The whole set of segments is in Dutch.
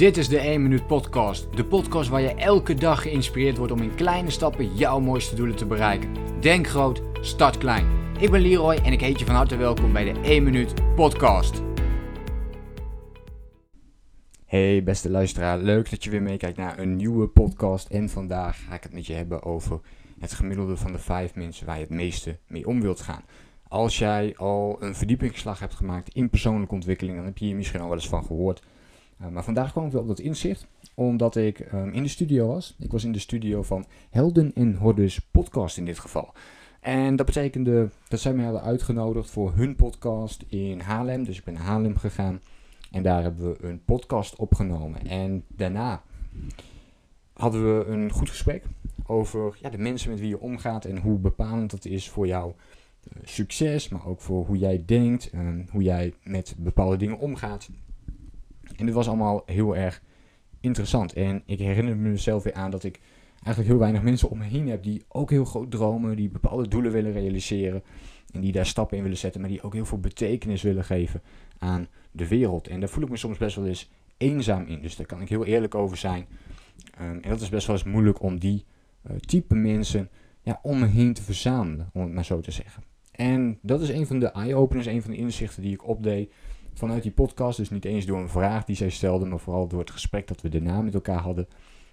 Dit is de 1 Minuut Podcast. De podcast waar je elke dag geïnspireerd wordt om in kleine stappen jouw mooiste doelen te bereiken. Denk groot, start klein. Ik ben Leroy en ik heet je van harte welkom bij de 1 Minuut Podcast. Hey beste luisteraar, leuk dat je weer meekijkt naar een nieuwe podcast. En vandaag ga ik het met je hebben over het gemiddelde van de 5 mensen waar je het meeste mee om wilt gaan. Als jij al een verdiepingsslag hebt gemaakt in persoonlijke ontwikkeling, dan heb je hier misschien al wel eens van gehoord. Uh, maar vandaag kwam ik wel op dat inzicht, omdat ik um, in de studio was. Ik was in de studio van Helden en Hordes podcast in dit geval. En dat betekende dat zij mij hadden uitgenodigd voor hun podcast in Haarlem. Dus ik ben naar Haarlem gegaan en daar hebben we een podcast opgenomen. En daarna hadden we een goed gesprek over ja, de mensen met wie je omgaat en hoe bepalend dat is voor jouw uh, succes, maar ook voor hoe jij denkt, en hoe jij met bepaalde dingen omgaat. En dit was allemaal heel erg interessant. En ik herinner mezelf weer aan dat ik eigenlijk heel weinig mensen om me heen heb die ook heel groot dromen, die bepaalde doelen willen realiseren. En die daar stappen in willen zetten, maar die ook heel veel betekenis willen geven aan de wereld. En daar voel ik me soms best wel eens eenzaam in. Dus daar kan ik heel eerlijk over zijn. Um, en dat is best wel eens moeilijk om die uh, type mensen ja, om me heen te verzamelen, om het maar zo te zeggen. En dat is een van de eye-openers, een van de inzichten die ik opdeed vanuit die podcast. Dus niet eens door een vraag die zij stelde, maar vooral door het gesprek dat we daarna met elkaar hadden.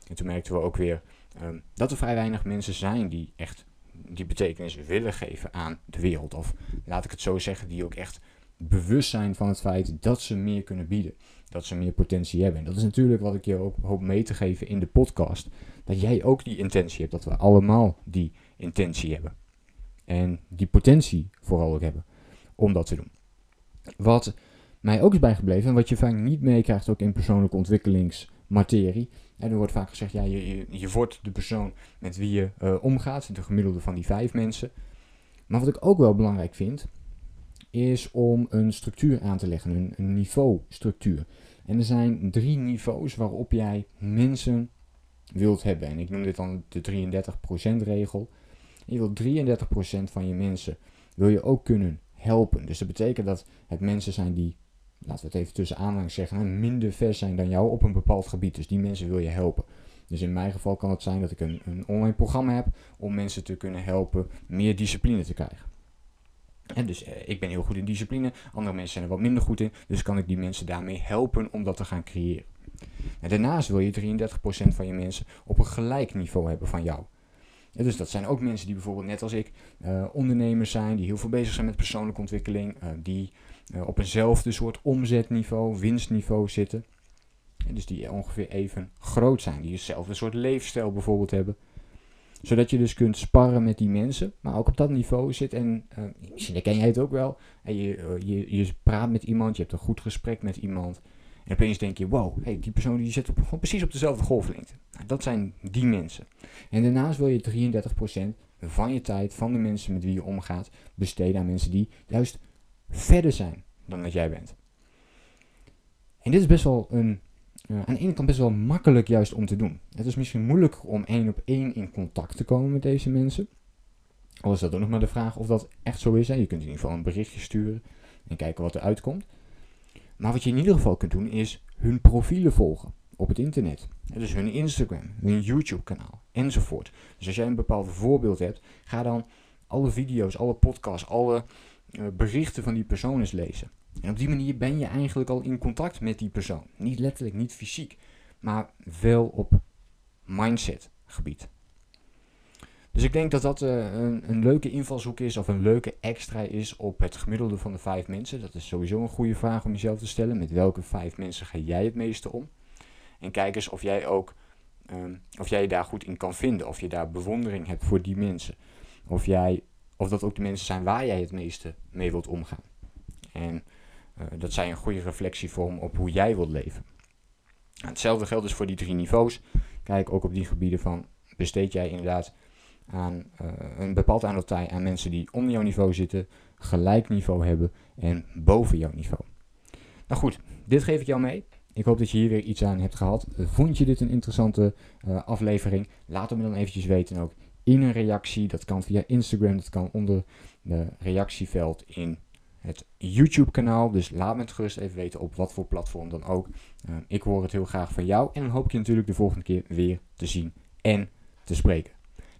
En toen merkten we ook weer um, dat er vrij weinig mensen zijn die echt die betekenis willen geven aan de wereld. Of laat ik het zo zeggen, die ook echt bewust zijn van het feit dat ze meer kunnen bieden. Dat ze meer potentie hebben. En dat is natuurlijk wat ik je ook hoop mee te geven in de podcast. Dat jij ook die intentie hebt. Dat we allemaal die intentie hebben. En die potentie vooral ook hebben om dat te doen. Wat mij ook is bijgebleven en wat je vaak niet meekrijgt ook in persoonlijke ontwikkelingsmaterie. En er wordt vaak gezegd, ja, je, je, je wordt de persoon met wie je uh, omgaat, de gemiddelde van die vijf mensen. Maar wat ik ook wel belangrijk vind, is om een structuur aan te leggen, een, een niveaustructuur. En er zijn drie niveaus waarop jij mensen wilt hebben. En ik noem dit dan de 33% regel. Je wilt 33% van je mensen wil je ook kunnen helpen. Dus dat betekent dat het mensen zijn die laten we het even tussen aanhang zeggen, minder vers zijn dan jou op een bepaald gebied. Dus die mensen wil je helpen. Dus in mijn geval kan het zijn dat ik een, een online programma heb om mensen te kunnen helpen meer discipline te krijgen. En dus eh, ik ben heel goed in discipline, andere mensen zijn er wat minder goed in, dus kan ik die mensen daarmee helpen om dat te gaan creëren. En daarnaast wil je 33% van je mensen op een gelijk niveau hebben van jou. Dus dat zijn ook mensen die bijvoorbeeld net als ik uh, ondernemers zijn, die heel veel bezig zijn met persoonlijke ontwikkeling, uh, die uh, op eenzelfde soort omzetniveau, winstniveau zitten. En dus die ongeveer even groot zijn, die hetzelfde soort leefstijl bijvoorbeeld hebben. Zodat je dus kunt sparren met die mensen, maar ook op dat niveau zit. En misschien ken jij het ook wel. En je, je, je praat met iemand, je hebt een goed gesprek met iemand. En opeens denk je, wow, hey, die persoon die zit op, gewoon precies op dezelfde golflengte. Nou, dat zijn die mensen. En daarnaast wil je 33% van je tijd, van de mensen met wie je omgaat, besteden aan mensen die juist verder zijn dan dat jij bent. En dit is best wel een, uh, aan de ene kant best wel makkelijk juist om te doen. Het is misschien moeilijk om één op één in contact te komen met deze mensen. Al is dat ook nog maar de vraag of dat echt zo is. Hè. Je kunt in ieder geval een berichtje sturen en kijken wat er uitkomt. Maar wat je in ieder geval kunt doen is hun profielen volgen op het internet. Dus hun Instagram, hun YouTube kanaal enzovoort. Dus als jij een bepaald voorbeeld hebt, ga dan alle video's, alle podcasts, alle uh, berichten van die persoon eens lezen. En op die manier ben je eigenlijk al in contact met die persoon. Niet letterlijk, niet fysiek, maar wel op mindset gebied. Dus ik denk dat dat uh, een, een, leuke invalshoek is of een leuke extra is op het gemiddelde van de vijf mensen. Dat is sowieso een goede vraag om jezelf te stellen. Met welke vijf mensen ga jij het meeste om? En kijk eens of jij ook um, of jij je daar goed in kan vinden. Of je daar bewondering hebt voor die mensen. Of, jij, of dat ook de mensen zijn waar jij het meeste mee wilt omgaan. En uh, dat zij een goede reflectie vormen op hoe jij wilt leven. hetzelfde geldt dus voor die drie niveaus. Kijk ook op die gebieden van besteed jij inderdaad aan uh, een bepaald aantal tijd aan mensen die onder jouw niveau zitten, gelijk niveau hebben en boven jouw niveau. Nou goed, dit geef ik jou mee. Ik hoop dat je hier weer iets aan hebt gehad. Vond je dit een interessante uh, aflevering? Laat het me dan eventjes weten ook in een reactie. Dat kan via Instagram, dat kan onder de reactieveld in het YouTube kanaal. Dus laat me het gerust even weten op wat voor platform dan ook. Uh, ik hoor het heel graag van jou. En dan hoop ik je natuurlijk de volgende keer weer te zien en te spreken.